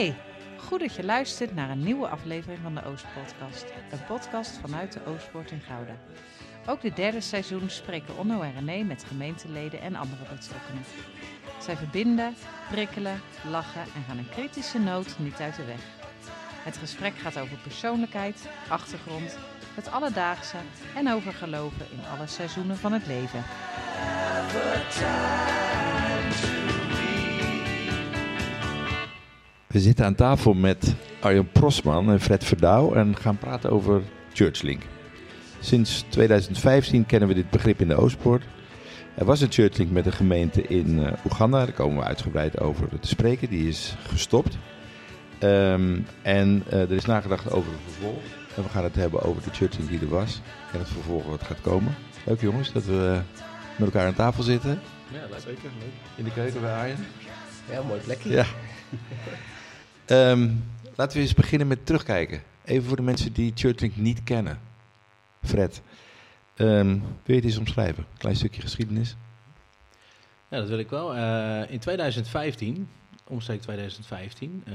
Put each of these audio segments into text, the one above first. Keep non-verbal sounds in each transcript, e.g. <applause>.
Hey, goed dat je luistert naar een nieuwe aflevering van de Oostpodcast. Een podcast vanuit de Oostpoort in Gouda. Ook dit derde seizoen spreken Onno en René met gemeenteleden en andere betrokkenen. Zij verbinden, prikkelen, lachen en gaan een kritische noot niet uit de weg. Het gesprek gaat over persoonlijkheid, achtergrond, het alledaagse en over geloven in alle seizoenen van het leven. We zitten aan tafel met Arjan Prosman en Fred Verdouw en gaan praten over Churchlink. Sinds 2015 kennen we dit begrip in de Oostpoort. Er was een Churchlink met een gemeente in eh, Oeganda, daar komen we uitgebreid over te spreken. Die is gestopt. Ehm, en eh, er is nagedacht over het vervolg. En we gaan het hebben over de Churchlink die er was en het vervolg wat gaat komen. Leuk jongens dat we met elkaar aan tafel zitten. Ja, dat is zeker leuk. In de keuken bij Arjen. Ja, mooi plekje. Ja. <laughs> Ehm, laten we eens beginnen met terugkijken. Even voor de mensen die Churchlink niet kennen. Fred, ehm, wil je het eens omschrijven? Klein stukje geschiedenis. Ja, dat wil ik wel. Eh, in 2015, omstreeks 2015, eh,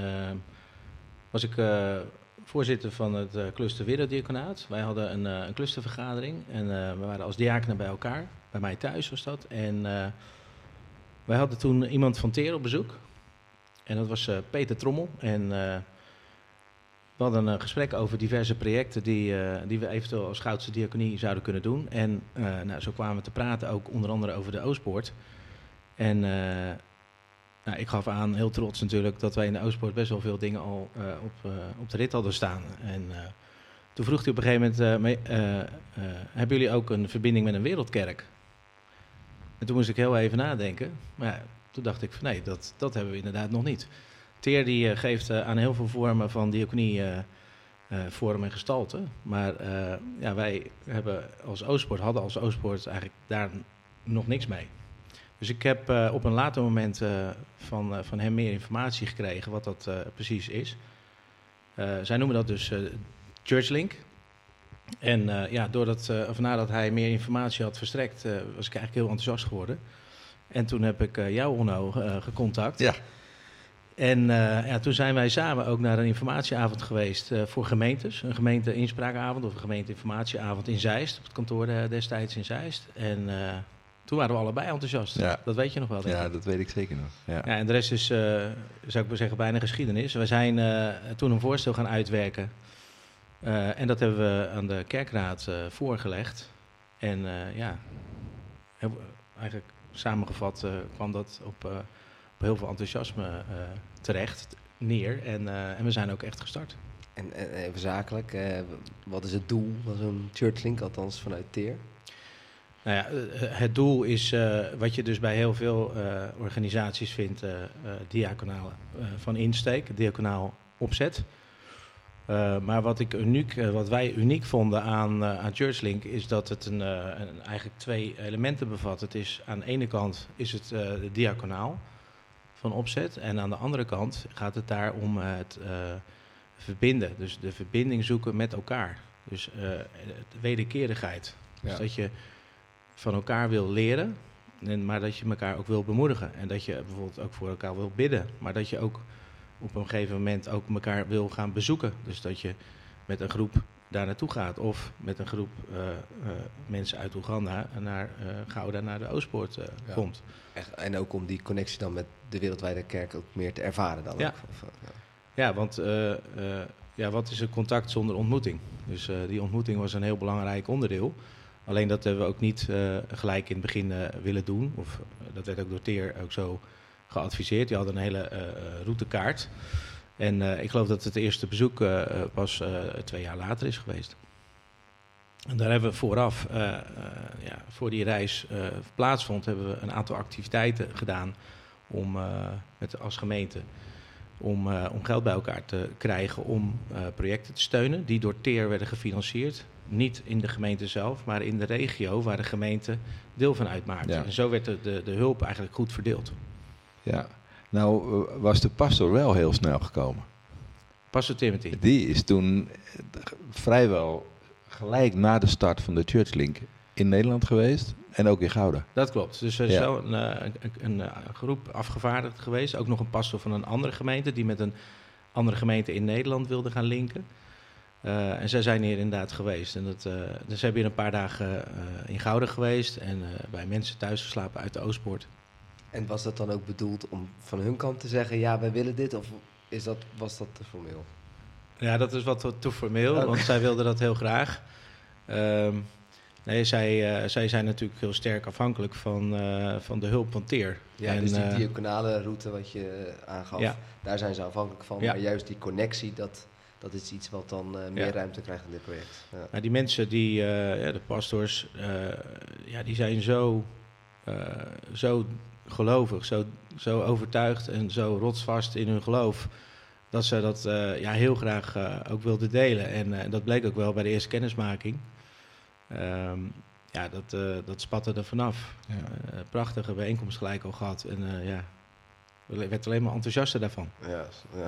was ik eh, voorzitter van het uh, cluster Werelddiaconaat. Wij hadden een, een clustervergadering en we waren als diakenen bij elkaar. Bij mij thuis was dat. En wij hadden toen iemand van Teer op bezoek. En dat was Peter Trommel. En we hadden een gesprek over diverse projecten die, die we eventueel als Goudse Diaconie zouden kunnen doen. En nou, zo kwamen we te praten ook onder andere over de Oostpoort. En nou, ik gaf aan, heel trots natuurlijk, dat wij in de Oostpoort best wel veel dingen al op, op de rit hadden staan. En toen vroeg hij op een gegeven moment, hebben jullie ook een verbinding met een wereldkerk? En toen moest ik heel even nadenken. Maar toen dacht ik van nee, dat, dat hebben we inderdaad nog niet. Teer die uh, geeft uh, aan heel veel vormen van diaconie uh, vorm en gestalte. Maar ja, wij hebben als Oostpoort, hadden als Oostpoort eigenlijk daar nog niks mee. Dus ik heb op een later moment van, van hem meer informatie gekregen wat dat precies is. zij noemen dat dus Churchlink. En ja, doordat, of nadat hij meer informatie had verstrekt, was ik eigenlijk heel enthousiast geworden. En toen heb ik jou, Onno, gecontact. Ja. En uh, ja, toen zijn wij samen ook naar een informatieavond geweest uh, voor gemeentes. Een gemeente-inspraakavond of een gemeente-informatieavond in Zeist, op het kantoor uh, destijds in Zeist. En toen waren we allebei enthousiast. Ja. Dat weet je nog wel, denk Ja, dat weet ik zeker nog. Ja. ja en de rest is, zou ik maar zeggen, bijna geschiedenis. We zijn toen een voorstel gaan uitwerken. en dat hebben we aan de kerkraad voorgelegd. En ja, eigenlijk samengevat kwam dat op op heel veel enthousiasme uh, terecht neer. En, en we zijn ook echt gestart. En, en even zakelijk, wat is het doel van zo'n churchlink, althans vanuit TEER? Nou ja, het doel is wat je dus bij heel veel organisaties vindt, diaconaal van insteek, diaconaal opzet. Maar wat, ik uniek, wat wij uniek vonden aan, aan ChurchLink is dat het een, een, eigenlijk twee elementen bevat. Het is aan de ene kant is het diaconaal, van opzet. En aan de andere kant gaat het daar om het uh, verbinden. Dus de verbinding zoeken met elkaar. Dus uh, de wederkerigheid. Dus ja. dat je van elkaar wil leren, en, maar dat je elkaar ook wil bemoedigen. En dat je bijvoorbeeld ook voor elkaar wil bidden. Maar dat je ook op een gegeven moment ook elkaar wil gaan bezoeken. Dus dat je met een groep daar naartoe gaat. Of met een groep uh, uh, mensen uit Oeganda naar uh, Gouda naar de Oostpoort ja. komt. Echt, en ook om die connectie dan met de wereldwijde kerk ook meer te ervaren dan. Ja, ja. ja want ja, wat is een contact zonder ontmoeting? Dus die ontmoeting was een heel belangrijk onderdeel. Alleen dat hebben we ook niet gelijk in het begin willen doen. Of dat werd ook door Teer ook zo geadviseerd. Die hadden een hele routekaart. En uh, ik geloof dat het eerste bezoek uh, pas uh, twee jaar later is geweest. En daar hebben we vooraf, ja, voor die reis plaatsvond, hebben we een aantal activiteiten gedaan om, met, als gemeente om, om geld bij elkaar te krijgen om projecten te steunen die door TEER werden gefinancierd. Niet in de gemeente zelf, maar in de regio waar de gemeente deel van uitmaakte. Ja. En zo werd de, de, de hulp eigenlijk goed verdeeld. Ja, nou was de pastor wel heel snel gekomen. Pastor Timothy. Die is toen vrijwel gelijk na de start van de Churchlink in Nederland geweest en ook in Gouda. Dat klopt. Dus er is ja. zo een, een, een, groep afgevaardigd geweest. Ook nog een pastor van een andere gemeente die met een andere gemeenten in Nederland wilden gaan linken. Eh, en zij zijn hier inderdaad geweest. En dat, eh, dus hebben hier een paar dagen eh, in Gouden geweest en eh, bij mensen thuis geslapen uit de Oostpoort. En was dat dan ook bedoeld om van hun kant te zeggen, ja, wij willen dit? Of is dat, was dat te formeel? Ja, dat is wat te- formeel, want zij wilden dat heel graag. Ehm, nee, zij, eh, zij zijn natuurlijk heel sterk afhankelijk van, eh, van de hulp van Teer. Ja, En, dus die eh, diagonale route wat je aangaf, Ja. daar zijn ze afhankelijk van. Ja. Maar juist die connectie, dat, dat is iets wat dan meer Ja. ruimte krijgt in dit project. Ja. Nou, die mensen, die, ja, de pastors, ja, die zijn zo, zo gelovig, zo, zo overtuigd en zo rotsvast in hun geloof. Dat ze dat eh, ja, heel graag eh, ook wilden delen. En eh, dat bleek ook wel bij de eerste kennismaking. Ehm, ja, dat, eh, dat spatte er vanaf. Ja. Prachtige bijeenkomst gelijk al gehad. En eh, ja, ik werd alleen maar enthousiaster daarvan. Ja, ja.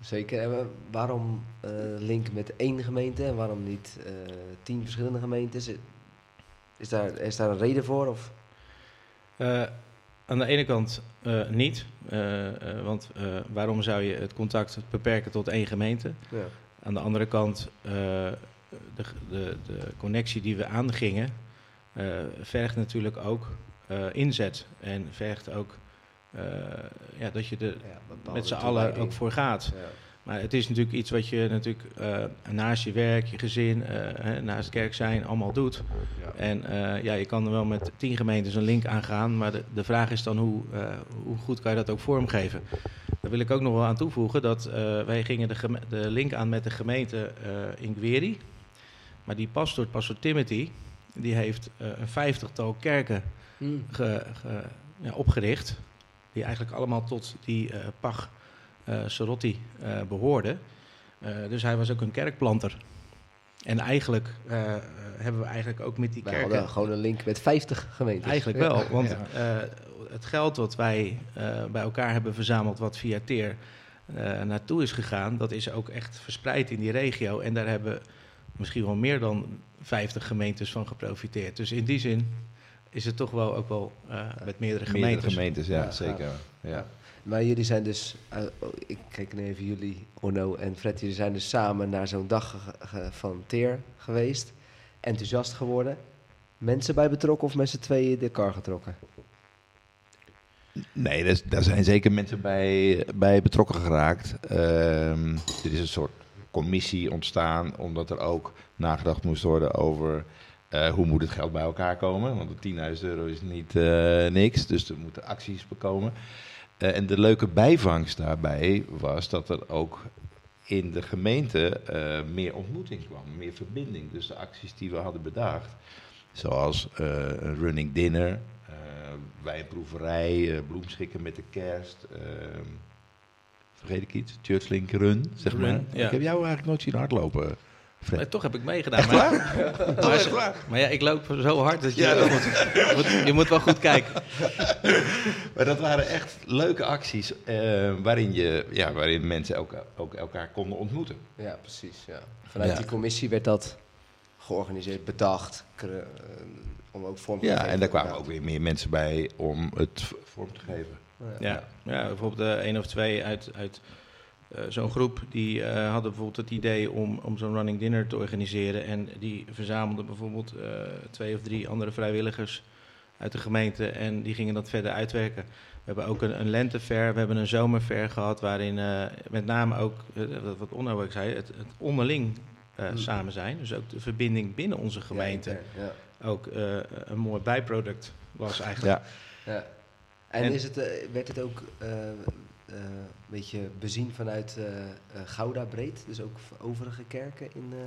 zeker. En waarom eh linken met één gemeente en waarom niet eh, tien verschillende gemeentes? Is daar, is daar een reden voor? Of? Eh, aan de ene kant eh, niet, eh, eh, want waarom zou je het contact beperken tot één gemeente? Ja. Aan de andere kant, de, de, de connectie die we aangingen, vergt natuurlijk ook inzet en vergt ook ja, dat je er Ja, met z'n allen ook voor gaat. Ja. Maar het is natuurlijk iets wat je natuurlijk eh, naast je werk, je gezin, hè, naast kerk zijn, allemaal doet. Ja. En eh, ja, je kan er wel met tien gemeentes een link aangaan, maar de, de vraag is dan hoe, hoe goed kan je dat ook vormgeven? Daar wil ik ook nog wel aan toevoegen dat wij gingen de, de link aan met de gemeente in Gweri. Maar die pastor, pastor Timothy, die heeft een vijftigtal kerken Hmm. ge- ge- ja, opgericht. Die eigenlijk allemaal tot die eh Eh Sorotti eh, behoorden. Eh, dus hij was ook een kerkplanter. En eigenlijk hebben we eigenlijk ook met die Wij kerken... hadden gewoon een link met 50 gemeentes. Eigenlijk wel, want Ja. eh, het geld wat wij eh, bij elkaar hebben verzameld, wat via TEER eh, naartoe is gegaan, dat is ook echt verspreid in die regio. En daar hebben misschien wel meer dan 50 gemeentes van geprofiteerd. Dus in die zin is het toch wel ook wel eh, met meerdere Meerdere gemeentes. gemeentes, ja, Ja, zeker. Ja. Maar jullie zijn dus, eh, oh, ik kijk nu even jullie, Orno en Fred, jullie zijn dus samen naar zo'n dag van Teer geweest. Enthousiast geworden. Mensen bij betrokken of met z'n tweeën de kar getrokken? Nee, daar, zijn zeker mensen bij, bij betrokken geraakt. Ehm er is een soort commissie ontstaan, omdat er ook nagedacht moest worden over eh, hoe moet het geld bij elkaar komen. Want de 10.000 euro is niet eh, niks, dus er moeten acties komen. Eh, en de leuke bijvangst daarbij was dat er ook in de gemeente eh, meer ontmoeting kwam, meer verbinding. Dus de acties die we hadden bedacht, zoals eh, een running dinner, wijnproeverij, bloemschikken met de kerst. ehm, vergeet ik iets? Churchlink Run, zeg Run, maar. ja. Ik heb jou eigenlijk nooit zien hardlopen, Fred. Maar toch heb ik meegedaan. Maar, <laughs> maar, maar ja, ik loop zo hard dat je, Ja, dat- moet, je, moet, je moet wel goed kijken. <laughs> Maar dat waren echt leuke acties eh, waarin, je, ja, waarin mensen elka- ook elkaar konden ontmoeten. Ja, precies. Ja. Vanuit Ja. die commissie werd dat georganiseerd, bedacht, eh, om ook vorm te Ja, geven. en daar kwamen ook weer meer mensen bij om het vorm te geven. Ja, ja bijvoorbeeld eh, één of twee uit, uit eh, zo'n groep die eh, hadden bijvoorbeeld het idee om, om zo'n running dinner te organiseren. En die verzamelden bijvoorbeeld eh, twee of drie andere vrijwilligers uit de gemeente en die gingen dat verder uitwerken. We hebben ook een, een lentefair, we hebben een zomerfair gehad waarin met name ook, wat- Onno ook zei, het, het onderling Mm. samen zijn. Dus ook de verbinding binnen onze gemeente Ja, ook een mooi bijproduct was eigenlijk. Ja, Ja. En, En- is het, werd het ook een beetje bezien vanuit eh, eh, Gouda breed? Dus ook overige kerken in, eh,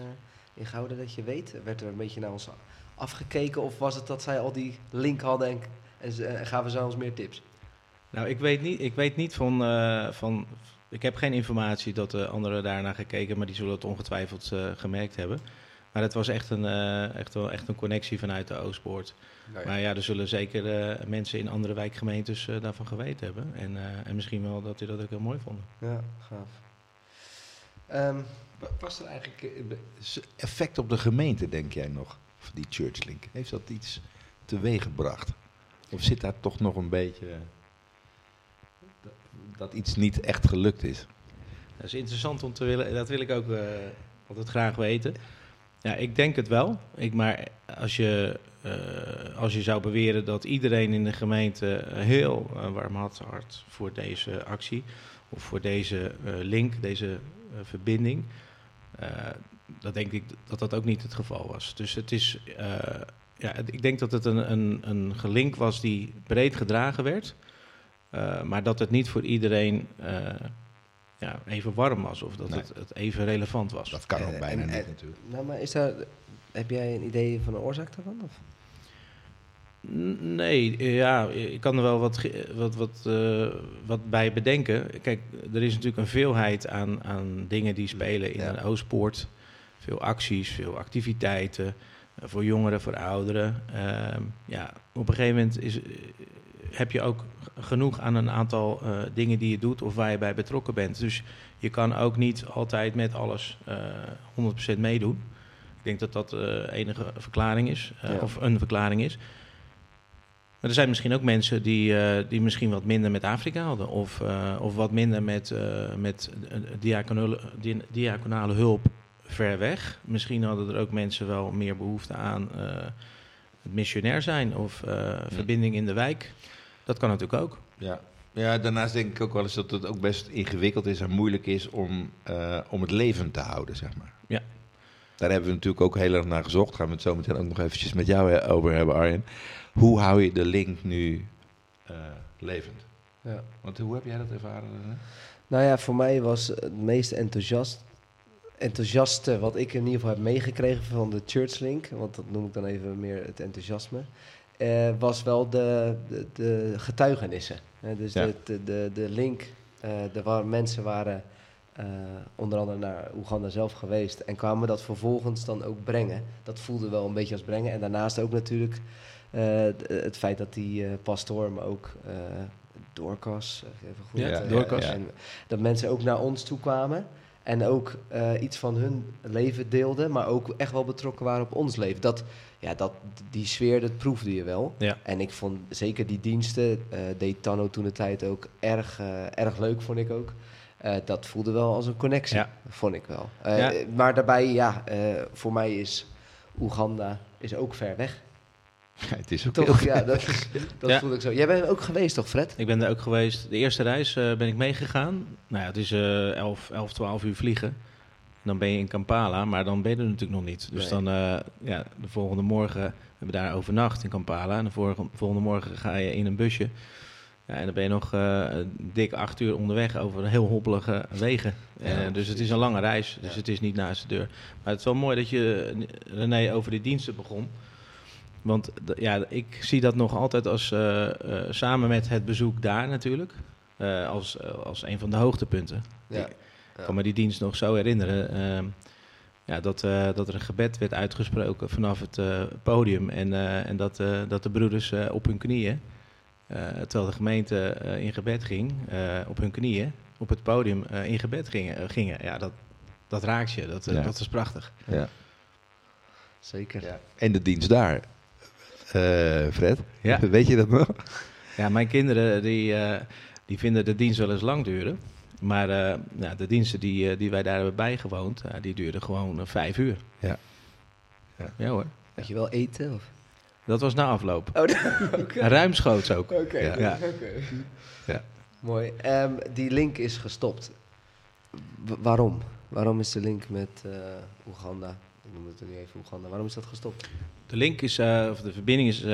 in Gouda dat je weet? Werd er een beetje naar ons afgekeken? Of was het dat zij al die link hadden en, en, gaven zij ons meer tips? Nou, ik weet niet, ik weet niet van, eh, van. Ik heb geen informatie dat de anderen daarnaar gekeken, maar die zullen het ongetwijfeld eh, gemerkt hebben. Maar het was echt een, eh, echt, wel, echt een connectie vanuit de Oostpoort. Maar ja, er zullen zeker eh, mensen in andere wijkgemeentes eh, daarvan geweten hebben. En, en misschien wel dat die dat ook heel mooi vonden. Ja, gaaf. Ehm, Wa- Was er eigenlijk effect op de gemeente, denk jij nog, van die Churchlink? Heeft dat iets teweeggebracht? Of zit daar toch nog een beetje dat, dat iets niet echt gelukt is? Dat is interessant om te willen. Dat wil ik ook altijd graag weten. Ja, ik denk het wel. Ik, maar als je, eh, als je zou beweren dat iedereen in de gemeente heel uh, warm had hart voor deze actie of voor deze eh, link, deze eh, verbinding, eh, dan denk ik dat dat ook niet het geval was. Dus het is, eh, ja, ik denk dat het een, een, een gelink was die breed gedragen werd, eh, maar dat het niet voor iedereen eh, ja, even warm was of dat Nee. het, het even relevant was. Dat kan ook Eh, bijna en- niet en- natuurlijk. Nou, maar is daar, heb jij een idee van de oorzaak daarvan? Of? Nee, eh, ja, ik kan er wel wat, wat, wat, eh, wat bij bedenken. Kijk, er is natuurlijk een veelheid aan, aan dingen die spelen in Ja. een Oostpoort. Veel acties, veel activiteiten. eh, voor jongeren, voor ouderen. Ehm, ja, op een gegeven moment is, eh, heb je ook genoeg aan een aantal eh, dingen die je doet of waar je bij betrokken bent. Dus je kan ook niet altijd met alles eh 100% meedoen. Ik denk dat dat de enige verklaring is, Ja. of een verklaring is. Maar er zijn misschien ook mensen die, die misschien wat minder met Afrika hadden. Of, of wat minder met, met diaconale, di- diaconale hulp ver weg. Misschien hadden er ook mensen wel meer behoefte aan het missionair zijn of verbinding in de wijk. Dat kan natuurlijk ook. Ja. ja, daarnaast denk ik ook wel eens dat het ook best ingewikkeld is en moeilijk is om, eh, om het levend te houden, zeg maar. Ja. Daar hebben we natuurlijk ook heel erg naar gezocht. Gaan we het zo meteen ook nog eventjes met jou eh, over hebben, Arjen. Hoe hou je de link nu eh, levend? Ja. Want hoe heb jij dat ervaren? Nou ja, voor mij was het meest enthousiast, enthousiaste wat ik in ieder geval heb meegekregen van de Churchlink, want dat noem ik dan even meer het enthousiasme, eh, was wel de, de, de getuigenissen. Hè, dus Ja. de, de, de, de link, eh er waren mensen waren eh, onder andere naar Oeganda zelf geweest en kwamen dat vervolgens dan ook brengen. Dat voelde wel een beetje als brengen. En daarnaast ook natuurlijk eh, het feit dat die eh, pastoor, maar ook eh Doorkas, even goed. Ja, eh, Doorkas. en dat mensen ook naar ons toe kwamen en ook eh, iets van hun leven deelden, maar ook echt wel betrokken waren op ons leven. Dat, ja, dat, die sfeer, dat proefde je wel. Ja. En ik vond zeker die diensten, eh deed Tanno toen de tijd ook erg, eh, erg leuk, vond ik ook. Dat voelde wel als een connectie, Ja. vond ik wel. Ja. Maar daarbij, ja, voor mij is Oeganda is ook ver weg. <laughs> Ja, het is ook Toch? heel Ja, dat, is, dat <laughs> Ja. voelde ik zo. Jij bent ook geweest, toch, Fred? Ik ben daar ook geweest. De eerste reis eh, ben ik meegegaan. Nou ja, het is eh 11, 11, 12 uur vliegen. Dan ben je in Kampala, maar dan ben je er natuurlijk nog niet. Dus Nee. dan, eh, ja, de volgende morgen, we hebben daar overnacht in Kampala. En de vorige, volgende morgen ga je in een busje. Ja, en dan ben je nog eh, dik acht uur onderweg over heel hoppelige wegen. Ja, Eh, dus het is een lange reis, dus Ja. het is niet naast de deur. Maar het is wel mooi dat je, René, over de diensten begon. Want ja, ik zie dat nog altijd als, eh, eh, samen met het bezoek daar natuurlijk, eh, als, als een van de hoogtepunten. Ja. Ik kan me die dienst nog zo herinneren. ehm, ja, dat, eh, dat er een gebed werd uitgesproken vanaf het podium. En, eh, en dat, eh, dat de broeders eh, op hun knieën, eh, terwijl de gemeente eh, in gebed ging, eh, op hun knieën, op het podium eh, in gebed gingen. gingen. Ja, dat, dat raakt je. Dat, Ja. dat is prachtig. Ja. Zeker. Ja. En de dienst daar, Fred? Ja. <laughs> Weet je dat nog? Ja, mijn kinderen die, eh, die vinden de dienst wel eens lang duren. Maar eh, ja, de diensten die, eh, die wij daar hebben bijgewoond, eh, die duurden gewoon eh, vijf uur. Ja. ja. Ja. hoor. Had je wel eten? Of? Dat was na afloop. Oh, <laughs> oké. Ruimschoots ook. Oké, Ja. Ja. oké. Ja. Mooi. Ehm, die link is gestopt. W- waarom? Waarom is de link met eh, Oeganda? Ik noem het nu even Oeganda. Waarom is dat gestopt? De link is, eh, of de verbinding is, eh,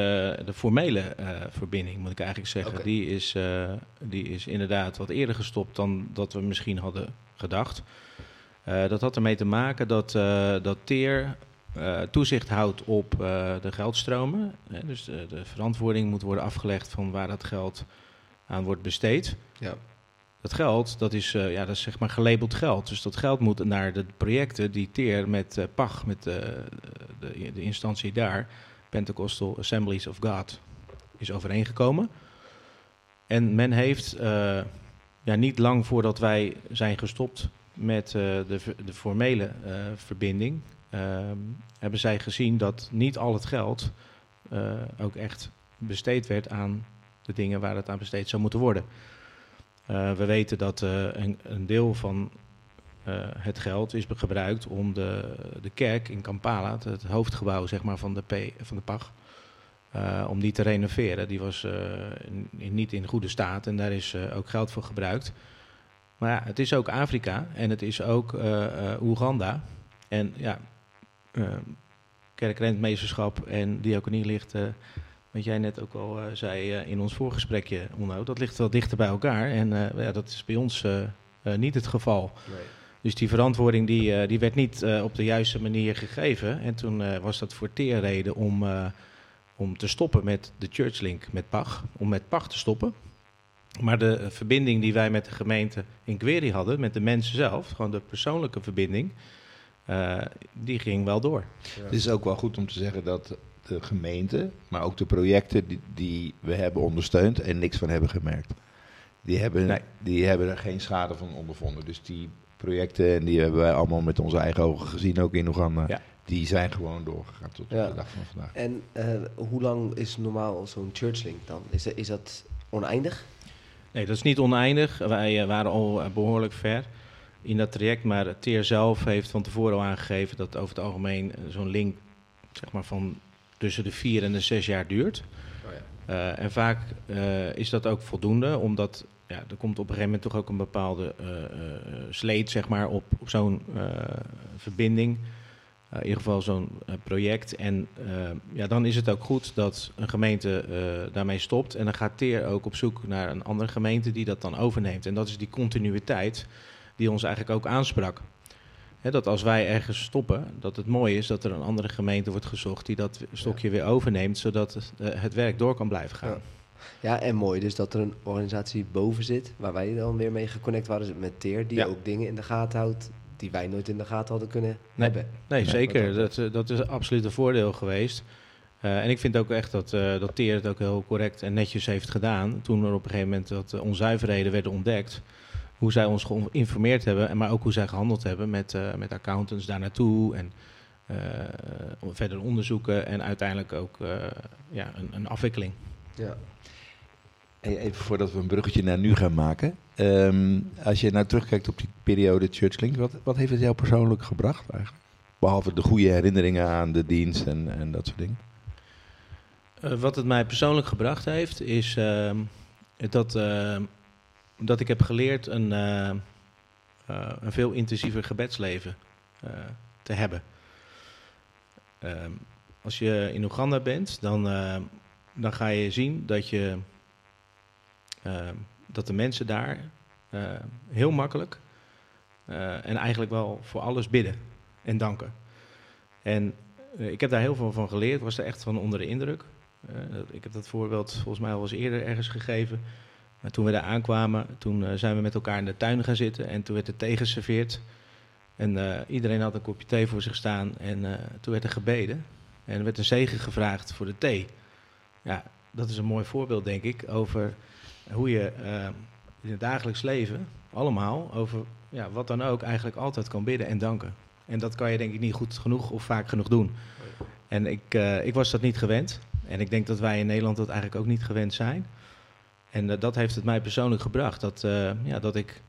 de formele eh, verbinding moet ik eigenlijk zeggen. Die, is, die is inderdaad wat eerder gestopt dan dat we misschien hadden gedacht. Dat had ermee te maken dat, dat TEER toezicht houdt op de geldstromen. Hè, dus eh, de verantwoording moet worden afgelegd van waar dat geld aan wordt besteed. Ja. Dat geld, dat is, eh, ja, dat is zeg maar gelabeld geld. Dus dat geld moet naar de projecten die TEER met eh, PAG, met eh, de, de instantie daar, Pentecostal Assemblies of God, is overeengekomen. En men heeft ja, niet lang voordat wij zijn gestopt met de, de formele verbinding, ehm, hebben zij gezien dat niet al het geld ook echt besteed werd aan de dingen waar het aan besteed zou moeten worden. Eh, we weten dat eh, een, een deel van het geld is gebruikt om de, de kerk in Kampala, het, hoofdgebouw zeg maar, van, de van de PAG, eh, om die te renoveren. Die was niet in goede staat en daar is ook geld voor gebruikt. Maar ja, het is ook Afrika en het is ook Oeganda. En ja, kerkrentmeesterschap en diaconie ligt wat jij net ook al uh, zei uh, in ons voorgesprekje, Onno, dat ligt wel dichter bij elkaar. En uh, ja, dat is bij ons niet het geval. Nee. Dus die verantwoording die, die werd niet op de juiste manier gegeven. En toen was dat voor Teer reden om, om te stoppen met de Churchlink met PAG. Om met PAG te stoppen. Maar de verbinding die wij met de gemeente in Query hadden, met de mensen zelf, gewoon de persoonlijke verbinding, die ging wel door. Ja. Het is ook wel goed om te zeggen dat de gemeente, maar ook de projecten die, die we hebben ondersteund en niks van hebben gemerkt. Die hebben, die hebben er geen schade van ondervonden. Dus die projecten, en die hebben wij allemaal met onze eigen ogen gezien, ook in Oeganda, die zijn gewoon doorgegaan tot de dag van vandaag. En uh, hoe lang is normaal zo'n churchlink dan? Is, dat, is dat oneindig? Nee, dat is niet oneindig. Wij uh, waren al uh, behoorlijk ver in dat traject, maar TEER zelf heeft van tevoren al aangegeven dat over het algemeen zo'n link zeg maar, van tussen de vier en de zes jaar duurt. Oh ja. uh, en vaak uh, is dat ook voldoende, omdat ja, er komt op een gegeven moment toch ook een bepaalde uh, sleet zeg maar, op, op zo'n verbinding. in ieder geval zo'n project. En ja, dan is het ook goed dat een gemeente daarmee stopt. En dan gaat TEER ook op zoek naar een andere gemeente die dat dan overneemt. En dat is die continuïteit die ons eigenlijk ook aansprak dat als wij ergens stoppen, dat het mooi is dat er een andere gemeente wordt gezocht die dat stokje weer overneemt, zodat het, eh, het, werk door kan blijven gaan. Ja. ja. en mooi dus dat er een organisatie boven zit, waar wij dan weer mee geconnect waren met TEER, die ook dingen in de gaten houdt die wij nooit in de gaten hadden kunnen hebben. Nee, zeker. Dat, eh, dat is absoluut een voordeel geweest. Uh, en ik vind ook echt dat, dat TEER het ook heel correct en netjes heeft gedaan. Toen er op een gegeven moment dat onzuiverheden werden ontdekt hoe zij ons geïnformeerd hebben, en maar ook hoe zij gehandeld hebben met, uh, met accountants daar naartoe en uh, verder onderzoeken en uiteindelijk ook uh, ja, een, een, afwikkeling. Ja. Even voordat we een bruggetje naar nu gaan maken. Um, als je nou terugkijkt op die periode Churchlink, wat, wat heeft het jou persoonlijk gebracht eigenlijk? Behalve de goede herinneringen aan de dienst en, en dat soort dingen. wat het mij persoonlijk gebracht heeft, is ehm, dat ehm, dat ik heb geleerd een, uh, uh, een veel intensiever gebedsleven uh, te hebben. Ehm, als je in Oeganda bent, dan, dan ga je zien dat, je, ehm, dat de mensen daar heel makkelijk en eigenlijk wel voor alles bidden en danken. En ik heb daar heel veel van geleerd, was er echt van onder de indruk. ik heb dat voorbeeld volgens mij al eens eerder ergens gegeven. Toen we daar aankwamen, toen uh, zijn we met elkaar in de tuin gaan zitten en toen werd er thee geserveerd. En uh, iedereen had een kopje thee voor zich staan en uh, toen werd er gebeden. En er werd een zegen gevraagd voor de thee. Ja, dat is een mooi voorbeeld, denk ik, over hoe je in het dagelijks leven, allemaal, over ja, wat dan ook, eigenlijk altijd kan bidden en danken. En dat kan je denk ik niet goed genoeg of vaak genoeg doen. En ik, ik was dat niet gewend. En ik denk dat wij in Nederland dat eigenlijk ook niet gewend zijn. En uh, dat heeft het mij persoonlijk gebracht. Dat, uh, ja, dat ik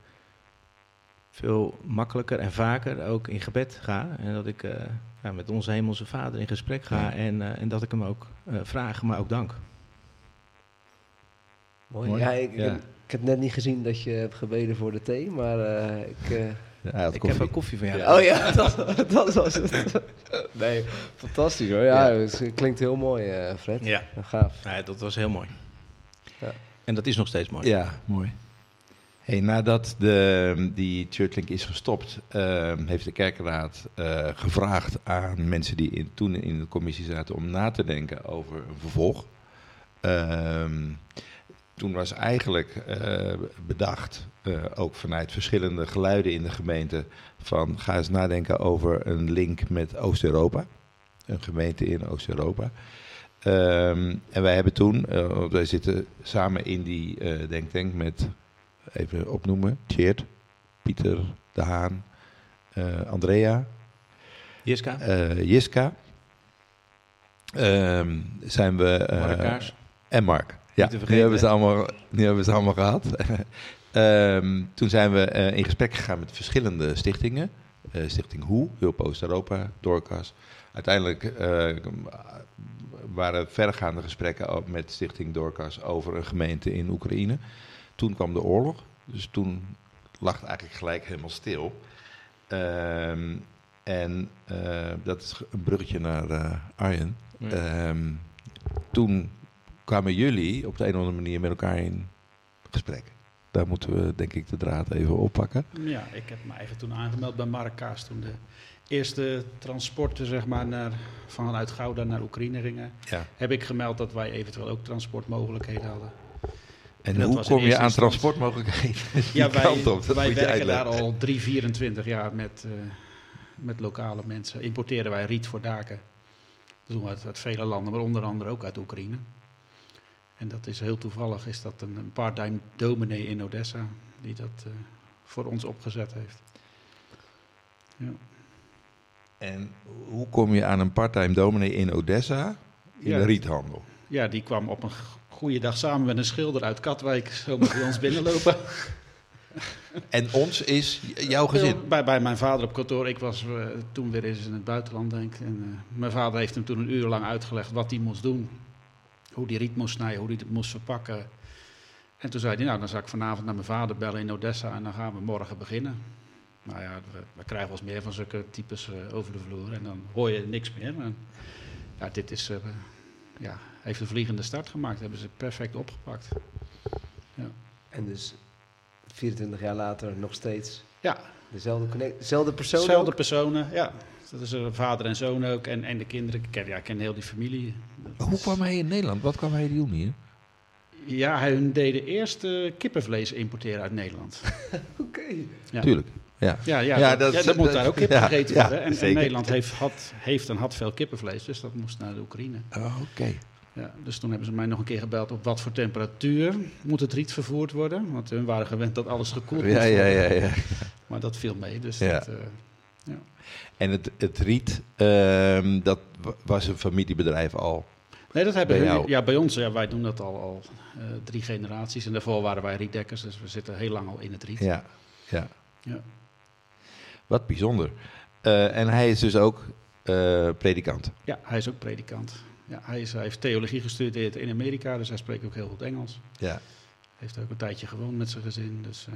veel makkelijker en vaker ook in gebed ga. En dat ik uh, ja, met onze hemelse vader in gesprek ga. En, en dat ik hem ook vraag, maar ook dank. Mooi. Ja, ik, ja. ik, heb net niet gezien dat je hebt gebeden voor de thee, maar ik... Ja, ik heb ook koffie van jou. Ja. Oh ja, <laughs> dat, dat, was het. Nee, fantastisch hoor. Ja, het klinkt heel mooi, Fred. Ja. Gaaf. Ja, dat was heel mooi. En dat is nog steeds mooi. Ja, mooi. Hey, nadat de, die Churchlink is gestopt, uh, heeft de kerkraad uh, gevraagd aan mensen die in, toen in de commissie zaten om na te denken over een vervolg. Uh, toen was eigenlijk eh, bedacht, eh, ook vanuit verschillende geluiden in de gemeente, van ga eens nadenken over een link met Oost-Europa. Een gemeente in Oost-Europa. Um, en wij hebben toen, uh, wij zitten samen in die uh, denktank met, even opnoemen, Tjeerd, Pieter, De Haan, uh, Andrea. Jiska. Jiska. Um, zijn we... En Mark. Ja, nu hebben, ze allemaal, nu hebben ze allemaal gehad. <laughs> Ehm, toen zijn we eh, in gesprek gegaan met verschillende stichtingen. Eh, Stichting Hoe, Hulp Oost-Europa, Doorkas. Uiteindelijk eh, waren verregaande gesprekken met Stichting Doorkas over een gemeente in Oekraïne. Toen kwam de oorlog, dus toen lag het eigenlijk gelijk helemaal stil. Ehm, en eh, dat is een bruggetje naar eh, Arjen. Ja. Ehm, toen kwamen jullie op de een of andere manier met elkaar in gesprek. Daar moeten we denk ik de draad even oppakken. Ja, ik heb me eigenlijk toen aangemeld bij Marrakesh toen de eerste transporten zeg maar, naar, vanuit Gouda naar Oekraïne gingen. Ja. Heb ik gemeld dat wij eventueel ook transportmogelijkheden hadden. En, hoe kom je aan transportmogelijkheden? <laughs> Ja, wij, op, werken daar al 3, 24 jaar met, eh, met lokale mensen. Importeren wij riet voor daken. Dat doen we uit, uit vele landen, maar onder andere ook uit Oekraïne. En dat is heel toevallig, is dat een, een part-time dominee in Odessa die dat eh, voor ons opgezet heeft. Ja. En hoe kom je aan een parttime dominee in Odessa in Ja. de riethandel? ja, die kwam op een goede dag samen met een schilder uit Katwijk zomaar bij ons <laughs> binnenlopen. En ons is jouw gezin. Bij, bij mijn vader op kantoor. Ik was eh, toen weer eens in het buitenland, denk ik. En, eh, mijn vader heeft hem toen een uur lang uitgelegd wat hij moest doen. Hoe die riet moest snijden, hoe hij het moest verpakken. En toen zei hij, nou, dan zal ik vanavond naar mijn vader bellen in Odessa en dan gaan we morgen beginnen. Nou ja, we, we krijgen wel eens meer van zulke types eh, over de vloer en dan hoor je niks meer. En, ja, dit is, eh, ja, heeft een vliegende start gemaakt, hebben ze perfect opgepakt. En dus 24 jaar later nog steeds Ja, dezelfde, connect, dezelfde persoon Dezelfde personen, ja. Dat is een vader en zoon ook. En, en de kinderen. Ik ken, ja, ik ken heel die familie. Dat Hoe is- kwam hij in Nederland? Wat kwam hij doen hier? Ja, hun deden eerst eh, kippenvlees importeren uit Nederland. <laughs> Oké. Ja. Tuurlijk. Ja. Ja, ja, Ja, dat, dat- ja, dat moet dat- daar ook kippen ja, gegeten ja, worden. En. Nederland heeft, had, heeft en had veel kippenvlees, dus dat moest naar de Oekraïne. Oh, Oké. Ja, dus toen hebben ze mij nog een keer gebeld op wat voor temperatuur moet het riet vervoerd worden. Want hun waren gewend dat alles gekoeld moest Ja, ja, ja, ja. Maar dat viel mee, dus Ja. dat, eh, En het, het riet, ehm, dat wa- was een familiebedrijf al. Nee, dat hebben Bij hun, jou? ja, bij ons, ja, wij doen dat al, al eh, drie generaties. En daarvoor waren wij rietdekkers, dus we zitten heel lang al in het riet. Ja. ja. Ja. Wat bijzonder. Eh, en hij is dus ook eh, predikant. Ja, hij is ook predikant. Ja, hij, is, hij heeft theologie gestudeerd in Amerika, dus hij spreekt ook heel goed Engels. Ja. Heeft ook een tijdje gewoond met zijn gezin, dus eh,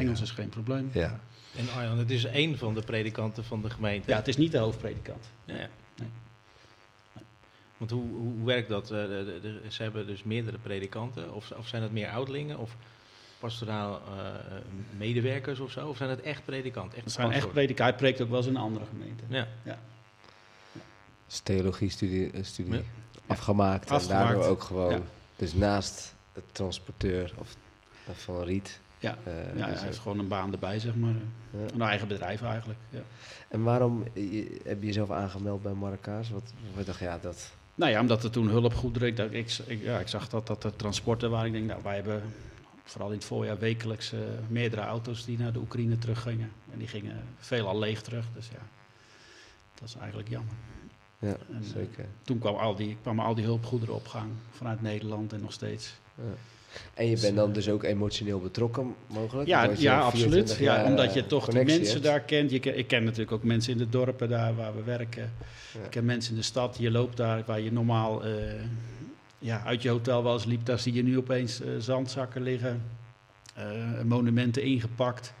Engels Ja. is geen probleem. ja. En Arjan, het is één van de predikanten van de gemeente. Ja, het is niet de hoofdpredikant. Ja, ja. Nee. Want hoe, hoe werkt dat? Eh, de- de- de- ze hebben dus meerdere predikanten, of, of zijn het meer ouderlingen, of pastoraal eh, medewerkers of zo? Of zijn het echt predikanten? Echt Het zijn echt predikanten. Hij preekt ook wel eens in een andere gemeente. Ja. Dus theologie-studie eh, studie Ja. afgemaakt. En Afgemaakt. daardoor ook gewoon, Ja. dus naast het transporteur of, van Riet. Ja, eh, ja dus hij heeft gewoon een baan erbij, zeg maar. ja. Een eigen bedrijf eigenlijk. Ja. En waarom je- heb je jezelf aangemeld bij Marrakesh? Wat, wat dacht je, ja, dat... Nou ja, omdat er toen hulpgoederen... Ik, ik, ik, ja, ik zag dat, dat er transporten waren. Ik denk, nou, wij hebben vooral in het voorjaar wekelijks eh, meerdere auto's die naar de Oekraïne teruggingen. En die gingen veelal leeg terug. Dus ja, dat is eigenlijk jammer. Ja, En, eh, zeker. Toen kwam al die, kwamen al die hulpgoederen op gang vanuit Nederland en nog steeds. Ja. En je Dus, bent dan eh, dus ook emotioneel betrokken, mogelijk? Ja, ja absoluut. 24 Ja, omdat je toch die connectie mensen hebt. daar kent. Je ik ken natuurlijk ook mensen in de dorpen daar waar we werken. Ja. Ik ken mensen in de stad. Je loopt daar waar je normaal ja, uit je hotel wel eens liep. Daar zie je nu opeens eh, zandzakken liggen. eh, monumenten ingepakt.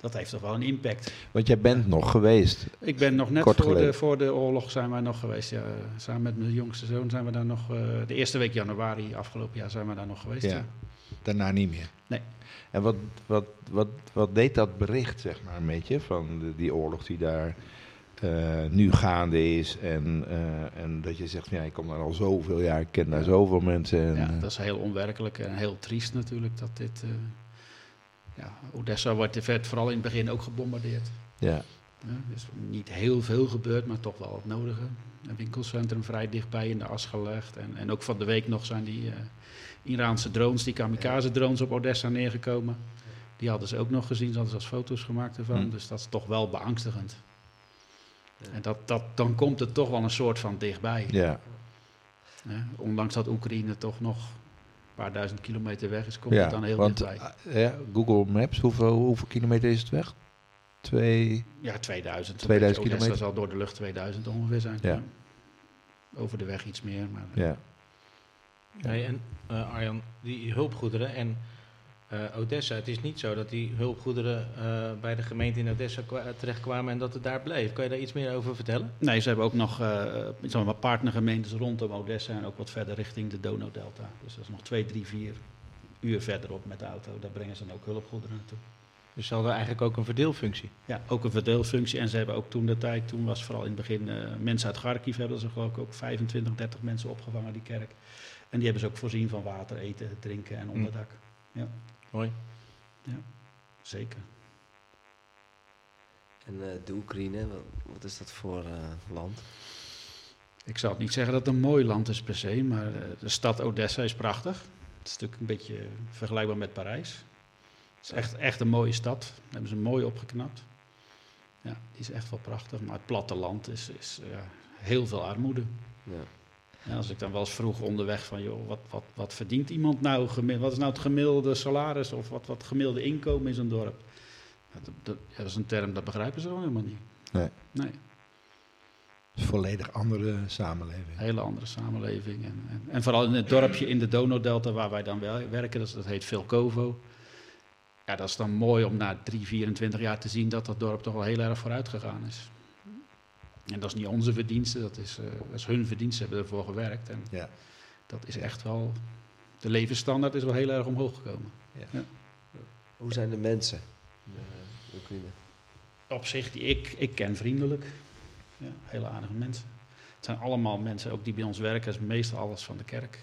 Dat heeft toch wel een impact. Want jij bent nog geweest. Ik ben nog net voor de, voor de oorlog zijn wij nog geweest. Ja, samen met mijn jongste zoon zijn we daar nog... eh, de eerste week januari afgelopen jaar zijn we daar nog geweest. Ja. ja. Daarna niet meer. Nee. En wat, wat, wat, wat deed dat bericht, zeg maar, een beetje, van de- die oorlog die daar nu gaande is? En, eh, en dat je zegt, ja, ik kom daar al zoveel jaar, ik ken daar zoveel mensen. En, Ja, eh, dat is heel onwerkelijk en heel triest natuurlijk dat dit... eh, ja, Odessa wordt, werd vooral in het begin ook gebombardeerd. ja. Ja, dus niet heel veel gebeurd, maar toch wel het nodige. Een winkelcentrum vrij dichtbij in de as gelegd. En, en ook van de week nog zijn die eh, Iraanse drones, die kamikaze-drones op Odessa neergekomen. Die hadden ze ook nog gezien, ze hadden zelfs foto's gemaakt ervan. Hm. Dus dat is toch wel beangstigend. En dat, dat, dan komt het toch wel een soort van dichtbij. ja. Hè? Ondanks dat Oekraïne toch nog paar duizend kilometer weg is, komt ja, het dan heel want dichtbij. eh, ja, Google Maps, hoeveel, hoeveel kilometer is het weg? Twee. Ja, 2000. 2000 Odessa kilometer. zal door de lucht 2000 ongeveer zijn. Ja. Over de weg iets meer. Maar Ja. Nee, en eh, Arjan, die hulpgoederen en eh, Odessa, het is niet zo dat die hulpgoederen eh, bij de gemeente in Odessa kwa- terechtkwamen en dat het daar bleef. Kan je daar iets meer over vertellen? Nee, ze hebben ook nog eh, wat partnergemeentes rondom Odessa en ook wat verder richting de Donau-delta. Dus dat is nog twee, drie, vier uur verderop met de auto. Daar brengen ze dan ook hulpgoederen naartoe. Dus ze hadden eigenlijk ook een verdeelfunctie. Ja, ook een verdeelfunctie. En ze hebben ook toen de tijd, toen was vooral in het begin eh, mensen uit Kharkiv, hebben ze geloof ik ook 25, 30 mensen opgevangen, die kerk. En die hebben ze ook voorzien van water, eten, drinken en onderdak. Mooi. Zeker. En eh, de Oekraïne, wat, wat is dat voor eh, land? Ik zou het niet zeggen dat het een mooi land is per se, maar eh, de stad Odessa is prachtig. Het is natuurlijk een beetje vergelijkbaar met Parijs. Het is echt, echt een mooie stad. Dat hebben ze mooi opgeknapt. Ja, die is echt wel prachtig. Maar het platteland is, is ja, heel veel armoede. Ja. En als ik dan wel eens vroeg onderweg van, joh, wat, wat, wat verdient iemand nou? Wat is nou het gemiddelde salaris of wat, wat gemiddelde inkomen in zo'n dorp? Dat, dat, ja, dat is een term, dat begrijpen ze gewoon helemaal niet. Nee. Nee, Het is een volledig andere samenleving. een hele andere samenleving. En, en, en vooral in het dorpje in de Donau-delta waar wij dan wel werken, dat, dat heet Vilkovo. Ja, dat is dan mooi om na 3, 24 jaar te zien dat dat dorp toch wel heel erg vooruit gegaan is. En dat is niet onze verdienste, dat is, eh, dat is hun verdienste, hebben ervoor gewerkt. En Ja. dat is echt wel, de levensstandaard is wel heel erg omhoog gekomen. Hoe zijn de mensen in de, de Oekraïne? Op zich, die ik, ik ken vriendelijk. Ja, hele aardige mensen. Het zijn allemaal mensen, ook die bij ons werken, is meestal alles van de kerk.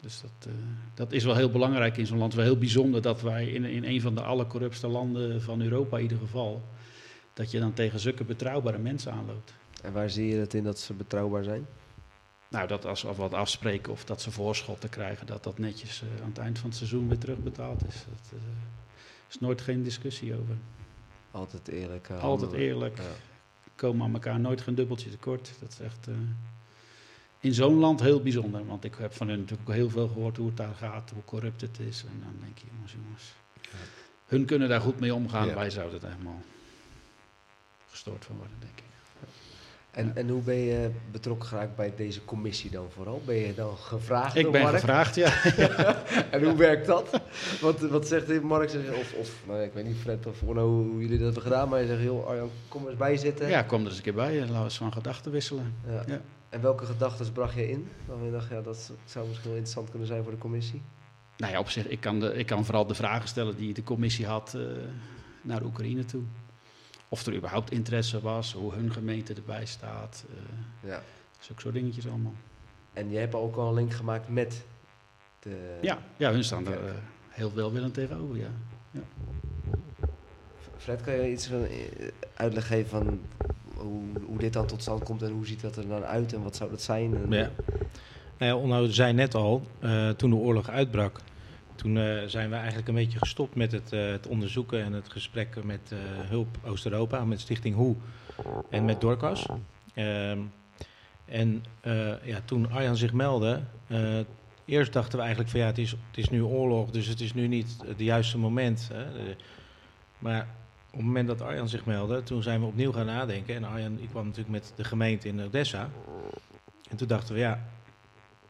Dus dat, eh, dat is wel heel belangrijk in zo'n land. Wel heel bijzonder dat wij in, in een van de allercorruptste landen van Europa in ieder geval, dat je dan tegen zulke betrouwbare mensen aanloopt. En waar zie je het in dat ze betrouwbaar zijn? Nou, dat als we wat afspreken of dat ze voorschotten krijgen, dat dat netjes eh, aan het eind van het seizoen weer terugbetaald is. Dat eh, is nooit geen discussie over. Altijd eerlijk. eh, Altijd eerlijk. Ja. komen aan elkaar nooit geen dubbeltje tekort. Dat is echt in zo'n land heel bijzonder. Want ik heb van hun natuurlijk ook heel veel gehoord hoe het daar gaat, hoe corrupt het is. En dan denk je, jongens, jongens. Hun kunnen daar goed mee omgaan. Ja. Wij zouden er helemaal gestoord van worden, denk ik. En, en hoe ben je betrokken geraakt bij deze commissie dan vooral? Ben je dan gevraagd Ik door ben Mark? gevraagd, ja. <laughs> en hoe werkt dat? Wat, wat zegt Mark? Zegt, of, of nou, ik weet niet, Fred of hoe jullie dat hebben gedaan. Maar je zegt, heel Arjan, kom eens bij zitten. Ja, kom er eens een keer bij en laten we eens van gedachten wisselen. Ja. Ja. En welke gedachten bracht je in? Waarvan je dacht, ja, dat zou misschien wel interessant kunnen zijn voor de commissie. Nou ja, op zich, ik kan, de, ik kan vooral de vragen stellen die de commissie had eh, naar Oekraïne toe. Of er überhaupt interesse was, hoe hun gemeente erbij staat. eh Ja. zulke soort dingetjes allemaal. En je hebt ook al een link gemaakt met de... Ja, ja hun staan er eh, heel welwillend tegenover, ja. Fred, kan je iets van, eh, uitleg geven van hoe, hoe dit dan tot stand komt en hoe ziet dat er dan uit en wat zou dat zijn? En, Ja. Nou ja, Onno zei net al, eh, toen de oorlog uitbrak, toen eh, zijn we eigenlijk een beetje gestopt met het, eh, het onderzoeken en het gesprek met eh, Hulp Oost-Europa, met Stichting Hoe en met Dorcas. Ehm, en ja, toen Arjan zich meldde, eerst dachten we eigenlijk van ja, het is, het is nu oorlog, dus het is nu niet het juiste moment. Hè. Maar op het moment dat Arjan zich meldde, toen zijn we opnieuw gaan nadenken. En Arjan, ik kwam natuurlijk met de gemeente in Odessa. En toen dachten we, ja,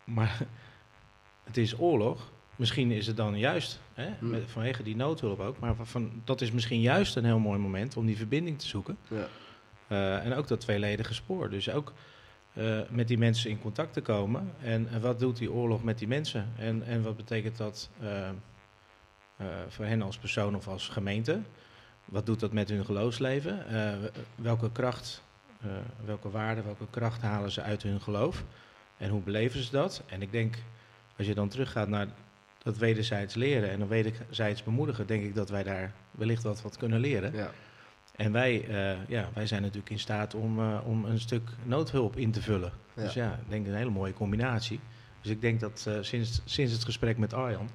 maar <laughs> het is oorlog. Misschien is het dan juist, hè, Hmm. met, vanwege die noodhulp ook. Maar van, dat is misschien juist een heel mooi moment om die verbinding te zoeken. Ja. Eh, en ook dat tweeledige spoor. Dus ook eh, met die mensen in contact te komen. En, en wat doet die oorlog met die mensen? En, en wat betekent dat eh, voor hen als persoon of als gemeente? Wat doet dat met hun geloofsleven? Welke kracht, welke waarde, welke kracht halen ze uit hun geloof? En hoe beleven ze dat? En ik denk, als je dan teruggaat naar dat wederzijds leren en dan wederzijds bemoedigen, denk ik dat wij daar wellicht wat, wat kunnen leren. Ja. En wij, eh, ja, wij zijn natuurlijk in staat om, eh, om een stuk noodhulp in te vullen. Ja. Dus ja, ik denk een hele mooie combinatie. Dus ik denk dat eh, sinds, sinds het gesprek met Arjan,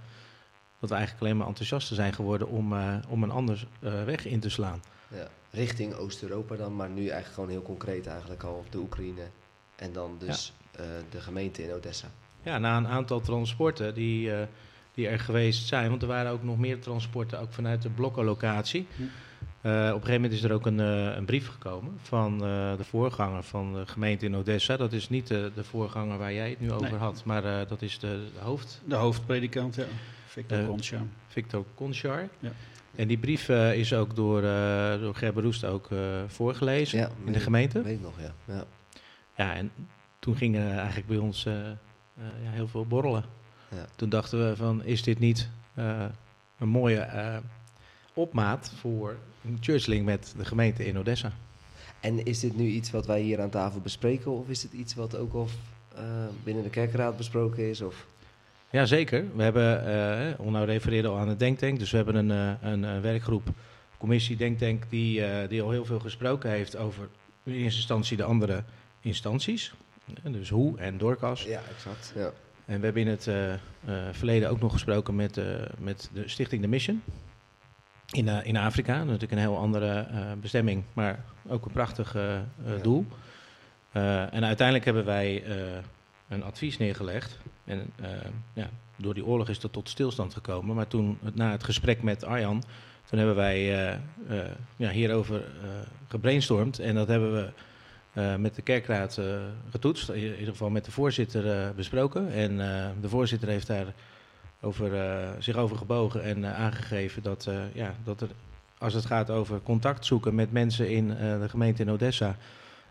dat we eigenlijk alleen maar enthousiaster zijn geworden om, om een ander weg in te slaan. Ja. Richting Oost-Europa dan, maar nu eigenlijk gewoon heel concreet eigenlijk al op de Oekraïne. En dan dus de gemeente in Odessa. ja, na een aantal transporten die, die er geweest zijn, want er waren ook nog meer transporten, ook vanuit de blokkenlocatie. Eh, op een gegeven moment is er ook een, eh, een brief gekomen van eh, de voorganger van de gemeente in Odessa. Dat is niet de, de voorganger waar jij het nu over Nee. had, maar eh, dat is de, de hoofd, De hoofdpredikant, ja. Victor Eh, Concha. Victor Conchar. Ja. En die brief eh, is ook door, eh door Gerber Roest ook eh, voorgelezen Ja, in de gemeente. Weet ik nog, ja. ja. Ja, en toen gingen eigenlijk bij ons ja, heel veel borrelen. Ja. Toen dachten we van, is dit niet eh, een mooie eh, opmaat voor een churchlink met de gemeente in Odessa? En is dit nu iets wat wij hier aan tafel bespreken? Of is het iets wat ook al eh, binnen de kerkraad besproken is? Of? Ja, zeker. We hebben, Onno refereerde al aan het Denktank, dus we hebben een, een, werkgroep, commissie Denktank, die, die al heel veel gesproken heeft over in eerste instantie de andere instanties. Dus hoe en Dorcas. Ja, exact. Ja. En we hebben in het eh, eh, verleden ook nog gesproken met, eh, met de Stichting The Mission. In, in Afrika, natuurlijk een heel andere bestemming, maar ook een prachtig Ja. doel. En uiteindelijk hebben wij een advies neergelegd. En ja, door die oorlog is dat tot stilstand gekomen. Maar toen, na het gesprek met Arjan, toen hebben wij ja, hierover gebrainstormd. En dat hebben we eh, met de kerkraad eh, getoetst, in ieder geval met de voorzitter eh, besproken. En de voorzitter heeft daar over, zich over gebogen en aangegeven dat, ja, dat er, als het gaat over contact zoeken met mensen in de gemeente in Odessa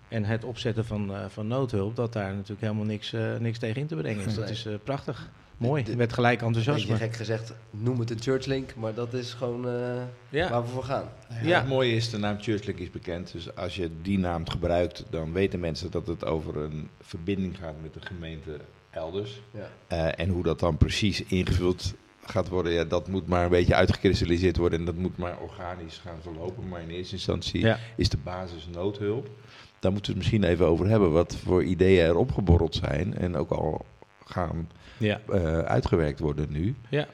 en het opzetten van, eh, van noodhulp, dat daar natuurlijk helemaal niks, eh, niks tegen in te brengen is. Dat Nee. is eh, prachtig. Mooi. De- Er werd gelijk Beetje enthousiasme. gek gezegd, noem het een churchlink, maar dat is gewoon eh, Ja. waar we voor gaan. Ja. Het mooie is, de naam Churchlink is bekend. Dus als je die naam gebruikt, dan weten mensen dat het over een verbinding gaat met de gemeente elders. Ja. Eh, en hoe dat dan precies ingevuld gaat worden, ja, dat moet maar een beetje uitgekristalliseerd worden. En dat moet maar organisch gaan verlopen. Maar in eerste instantie Ja. is de basis noodhulp. Daar moeten we het misschien even over hebben. Wat voor ideeën er opgeborreld zijn. En ook al gaan Ja. eh, uitgewerkt worden nu. Ja.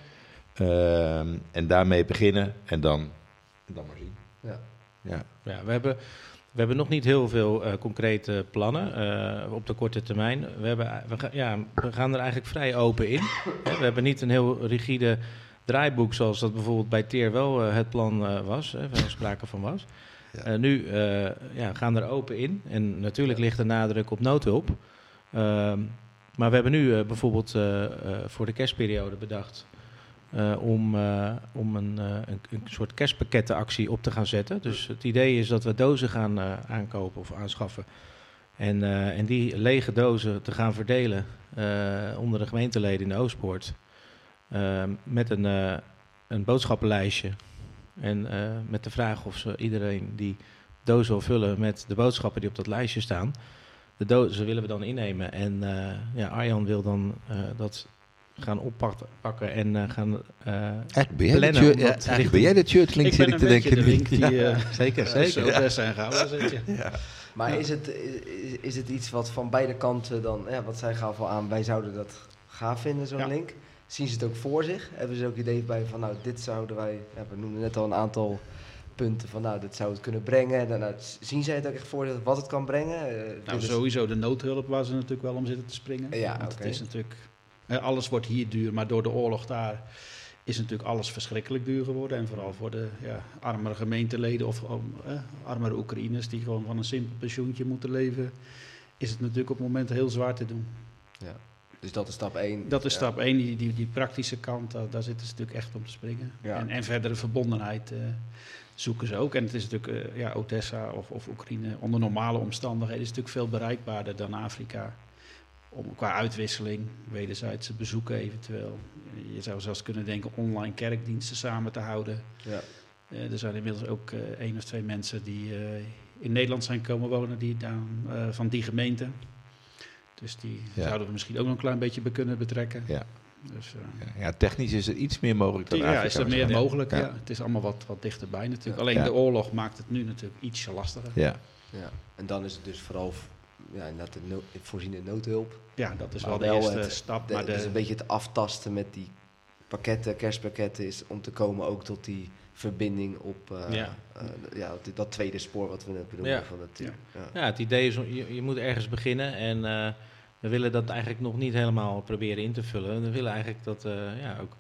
Ehm, en daarmee beginnen en dan, en dan maar zien. Ja. Ja. Ja, we hebben, we hebben nog niet heel veel eh, concrete plannen eh, op de korte termijn. We, hebben, we, ga- ja, we gaan er eigenlijk vrij open in. <coughs> Hè, we hebben niet een heel rigide draaiboek zoals dat bijvoorbeeld bij TEER wel eh, het plan eh, was, hè, waar er sprake van was. Ja. Eh, nu eh, ja, gaan we er open in. En natuurlijk ligt de nadruk op noodhulp. Ehm, maar we hebben nu eh, bijvoorbeeld voor de kerstperiode bedacht om, om een, een, een soort kerstpakkettenactie op te gaan zetten. Dus het idee is dat we dozen gaan aankopen of aanschaffen. En, en die lege dozen te gaan verdelen onder de gemeenteleden in de Oostpoort. Eh, met een, een boodschappenlijstje. En eh, met de vraag of ze iedereen die doos wil vullen met de boodschappen die op dat lijstje staan. De dozen willen we dan innemen. En eh, ja, Arjan wil dan eh, dat gaan oppakken pakken en eh, gaan... eh, Eigenlijk ben jij, de, Plannen ja, richting- ben jij de churchlink, Ik zit ik te denken. de link die <laughs> Ja. zeker, zeker. zijn gehouden. Ja. Ja. Maar is, het, is, is het iets wat van beide kanten dan, ja, wat zij gaf al aan, wij zouden dat gaaf vinden, zo'n Ja. link. Zien ze het ook voor zich? Hebben ze ook idee bij van, nou, dit zouden wij, ja, we noemden net al een aantal punten van, nou, dit zou het kunnen brengen. En dan, nou, zien zij het ook echt voor zich wat het kan brengen? Eh, Nou, sowieso de noodhulp waar ze natuurlijk wel om zitten te springen. Ja, Want het is natuurlijk, alles wordt hier duur, maar door de oorlog daar is natuurlijk alles verschrikkelijk duur geworden. En vooral voor de ja, armere gemeenteleden of eh, armere Oekraïners die gewoon van een simpel pensioentje moeten leven, is het natuurlijk op het moment heel zwaar te doen. Ja. Dus dat is stap 1. Dat is stap 1, die, die, die praktische kant, daar, daar zitten ze natuurlijk echt om te springen. Ja. En, en verdere verbondenheid eh, zoeken ze ook. En het is natuurlijk, eh, ja, Odessa of, of Oekraïne, onder normale omstandigheden, is natuurlijk veel bereikbaarder dan Afrika. Om, qua uitwisseling, wederzijdse bezoeken eventueel. Je zou zelfs kunnen denken online kerkdiensten samen te houden. Ja. Eh, er zijn inmiddels ook één of twee mensen die in Nederland zijn komen wonen, die dan, eh, van die gemeente. Dus die Ja. zouden we misschien ook nog een klein beetje be- kunnen betrekken. Ja. Dus, eh, Ja, ja, technisch is er iets meer mogelijk dan ja, Afrika is er meer mogelijk. Ja. Ja. Het is allemaal wat, wat dichterbij natuurlijk. Ja. Alleen Ja. de oorlog maakt het nu natuurlijk ietsje lastiger. Ja. Ja. En dan is het dus vooral ja, inderdaad de no voorzien in noodhulp. Ja, dat is Maar wel de eerste het- stap. De, maar de, Dus een beetje het aftasten met die pakketten, kerstpakketten, is om te komen ook tot die verbinding op eh, Ja. eh, ja, dat, dat tweede spoor wat we net bedoelden Ja. van het Ja. ja. Ja, het idee is, je, je moet ergens beginnen en eh, we willen dat eigenlijk nog niet helemaal proberen in te vullen. We willen eigenlijk dat eh, ja, ook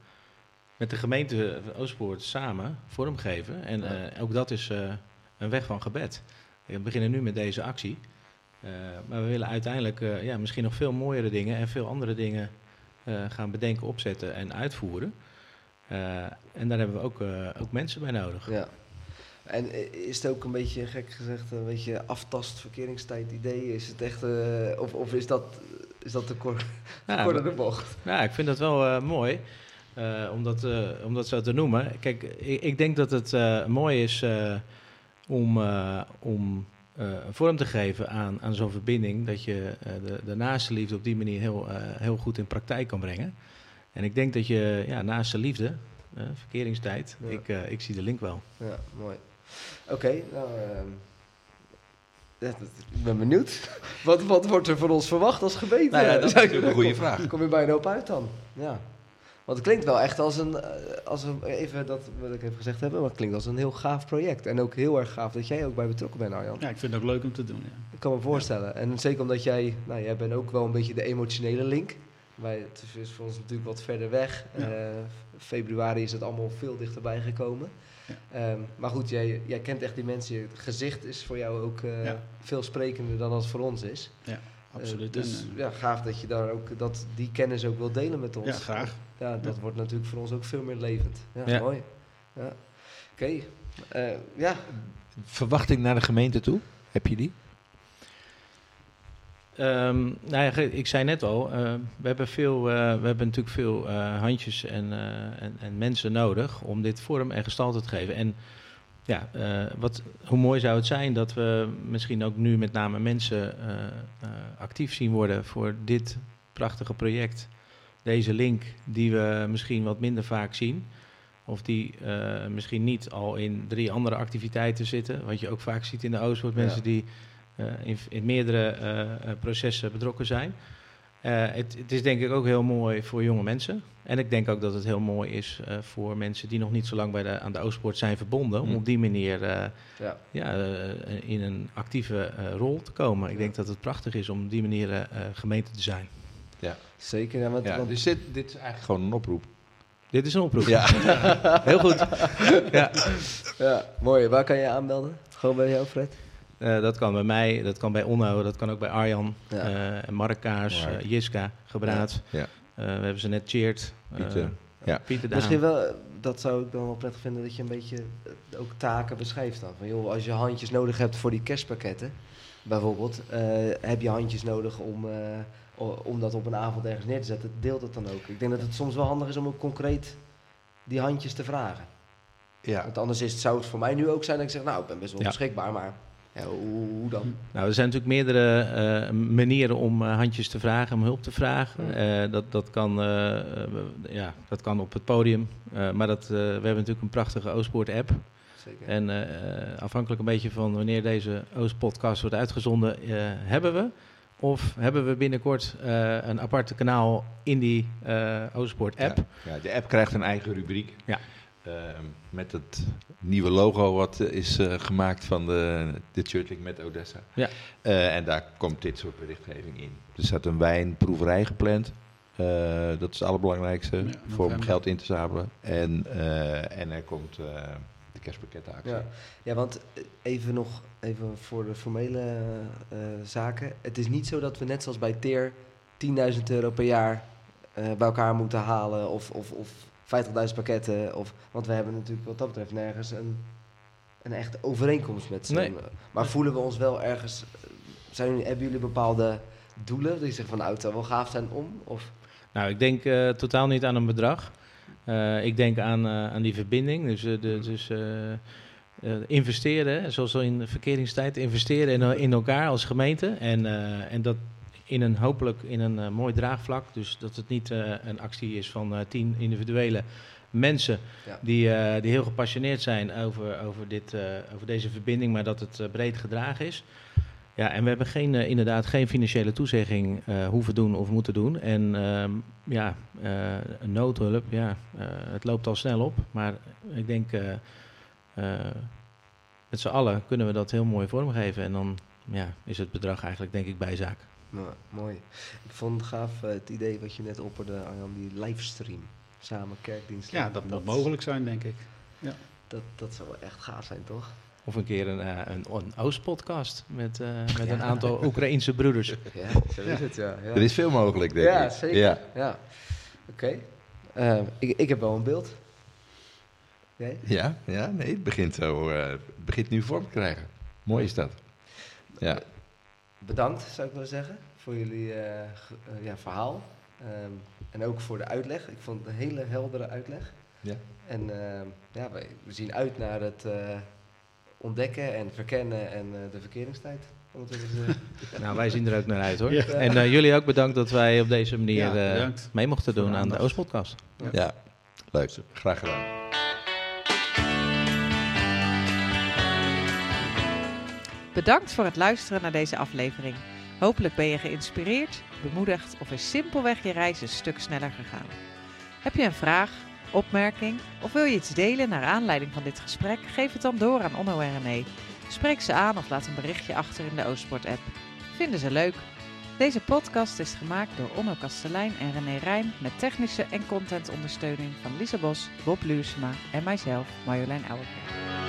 met de gemeente Oostpoort samen vormgeven. En Ja. eh, ook dat is eh, een weg van gebed. We beginnen nu met deze actie. Eh, maar we willen uiteindelijk eh, ja, misschien nog veel mooiere dingen en veel andere dingen eh, gaan bedenken, opzetten en uitvoeren. Eh, en daar hebben we ook, eh, ook mensen bij nodig. Ja. En is het ook een beetje, gek gezegd, een beetje aftast verkeringstijd idee? Is het echt, eh, of, of is dat, is dat te kort, <laughs> Ja, de bocht? Ja, ik vind dat wel mooi om, dat, om dat zo te noemen. Kijk, ik, ik denk dat het mooi is om, om vorm te geven aan, aan zo'n verbinding, dat je de, de naaste liefde op die manier heel, heel goed in praktijk kan brengen. En ik denk dat je ja, naaste liefde, eh, verkeringstijd, Ja. ik, eh, ik zie de link wel. Ja, mooi. Oké, nou, ehm, ik ben benieuwd. <laughs> Wat, wat wordt er van ons verwacht als gemeente? Nou ja, dat is natuurlijk een goede <laughs> vraag. Kom je bij een hoop uit dan? Ja. Want het klinkt wel echt als een, eh, als een, even dat wat ik even gezegd heb, maar het klinkt als een heel gaaf project. En ook heel erg gaaf dat jij ook bij betrokken bent, Arjan. Ja, ik vind het ook leuk om te doen. Ja. Ik kan me voorstellen. En zeker omdat jij, nou, jij bent ook wel een beetje de emotionele link. Wij, het is- is voor ons natuurlijk wat verder weg. Ja. Eh, februari is het allemaal veel dichterbij gekomen. Ja. Ehm, maar goed, jij, jij kent echt die mensen. Het gezicht is voor jou ook eh, Ja. veel sprekender dan het voor ons is. Absoluut. Eh, dus En, eh, ja, gaaf dat je daar ook dat, die kennis ook wil delen met ons. ja, graag. Ja, dat wordt natuurlijk voor ons ook veel meer levend. Ja, Ja. mooi. Ja. Oké. Eh, ja, Verwachting naar de gemeente toe? Heb je die? Ehm, nou ja, ik zei net al, eh, we, hebben veel, eh, we hebben natuurlijk veel eh, handjes en, en, en mensen nodig om dit vorm en gestalte te geven. En ja, wat, hoe mooi zou het zijn dat we misschien ook nu met name mensen actief zien worden voor dit prachtige project. Deze link die we misschien wat minder vaak zien. Of die misschien niet al in drie andere activiteiten zitten. Wat je ook vaak ziet in de. Ja. Mensen die in, in meerdere eh, eh, processen betrokken zijn. Eh, het, het is denk ik ook heel mooi voor jonge mensen. En ik denk ook dat het heel mooi is eh, voor mensen die nog niet zo lang bij de, aan de Oostpoort zijn verbonden. Om Hm. op die manier eh, ja. ja, eh, in een actieve eh, rol te komen. Ik Ja. denk dat het prachtig is om op die manier eh, eh, gemeente te zijn. zeker. Ja, want, Ja, want- dus dit, dit is eigenlijk gewoon een oproep. Dit is een oproep. Ja. <laughs> Heel goed. <laughs> ja. ja, mooi. Waar kan je je aanmelden? Gewoon bij jou, Fred? Eh, dat kan bij mij, dat kan bij Onno, dat kan ook bij Arjan, Ja. eh, Mark eh, Jiska, Gebraad. Ja. Eh, we hebben ze net cheered. Eh, Pieter. Ja. Pieter Daan. Misschien wel, dat zou ik dan wel prettig vinden, dat je een beetje ook taken beschrijft dan. Van, joh, als je handjes nodig hebt voor die kerstpakketten, bijvoorbeeld, eh, heb je handjes nodig om, eh, om dat op een avond ergens neer te zetten, deelt het dan ook. Ik denk dat het soms wel handig is om ook concreet die handjes te vragen. Ja. Want anders is het, zou het voor mij nu ook zijn dat ik zeg, nou, ik ben best wel Ja. beschikbaar, maar ja, hoe, dan? Nou, er zijn natuurlijk meerdere eh, manieren om eh, handjes te vragen, om hulp te vragen. Ja. Eh, dat, dat, kan, ja, dat kan op het podium. Maar dat, we hebben natuurlijk een prachtige Oostpoort-app. Zeker. En afhankelijk een beetje van wanneer deze Oost-podcast wordt uitgezonden, hebben we. Of hebben we binnenkort een aparte kanaal in die Oostpoort-app. Ja. Ja, de app krijgt een eigen rubriek. Ja. Ehm, met het nieuwe logo wat eh, is eh, gemaakt van de, de Churchling met Odessa. Ja. Eh, en daar komt dit soort berichtgeving in. Er staat een wijnproeverij gepland. Eh, dat is het allerbelangrijkste Ja, voor om geld in te zamelen. En, eh, en er komt eh, de kerstpakkettenactie. Ja. ja, want even nog even voor de formele eh, zaken. Het is niet zo dat we net zoals bij TEER 10.000 euro per jaar eh, bij elkaar moeten halen of, of, of 50.000 pakketten. Of, want we hebben natuurlijk wat dat betreft nergens een, een echte overeenkomst met z'n. Nee. Maar voelen we ons wel ergens... Zijn hebben jullie bepaalde doelen? Je zegt van zou wel gaaf zijn om? Of, Nou, ik denk eh, totaal niet aan een bedrag. Eh, ik denk aan, eh, aan die verbinding. Dus, de, dus eh, eh, investeren, zoals al in verkeringstijd, investeren in, in elkaar als gemeente. En, en dat in een, hopelijk in een eh, mooi draagvlak. Dus dat het niet eh, een actie is van eh, tien individuele mensen Ja. die, die heel gepassioneerd zijn over, over, dit, over deze verbinding, maar dat het breed gedragen is. Ja, en we hebben geen, inderdaad geen financiële toezegging hoeven doen of moeten doen. En ehm, ja, noodhulp, ja, het loopt al snel op. Maar ik denk, met z'n allen kunnen we dat heel mooi vormgeven. En dan ja, is het bedrag eigenlijk denk ik bijzaak. Nou, mooi. Ik vond het gaaf eh, het idee wat je net opperde, Arjan, die livestream. Samen kerkdienst. Ja, dat moet mogelijk zijn, denk ik. Dat, dat zou wel echt gaaf zijn, toch? Of een keer een, eh, een, een Oost-podcast met, eh, <laughs> met een aantal Oekraïense broeders. <laughs> Ja, zo is het, ja. ja. Er is veel mogelijk, denk ja, ik. zeker. Ja. Ja. Oké. Eh, ik, ik heb wel een beeld. Jij? Ja, ja, nee, het begint, zo, eh, het begint nu vorm te krijgen. Mooi is dat. Ja. Bedankt, zou ik willen zeggen, voor jullie eh, eh, ja, verhaal. Ehm, en ook voor de uitleg. Ik vond het een hele heldere uitleg. Ja. En ehm, ja, wij, we zien uit naar het eh, ontdekken en verkennen en eh, de verkeringstijd. Om het even te zeggen. <laughs> Nou, wij zien er ook naar uit hoor. Ja. En eh, jullie ook bedankt dat wij op deze manier Ja, eh, mee mochten doen aan de. Oostpodcast. ja, leuk. Graag gedaan. Bedankt voor het luisteren naar deze aflevering. Hopelijk ben je geïnspireerd, bemoedigd of is simpelweg je reis een stuk sneller gegaan. Heb je een vraag, opmerking of wil je iets delen naar aanleiding van dit gesprek? Geef het dan door aan Onno en René. Spreek ze aan of laat een berichtje achter in de Oostsport-app. Vinden ze leuk? Deze podcast is gemaakt door Onno Kastelein en René Rijn met technische en contentondersteuning van Lisa Bos, Bob Luursema en mijzelf, Marjolein Ouwerkerk.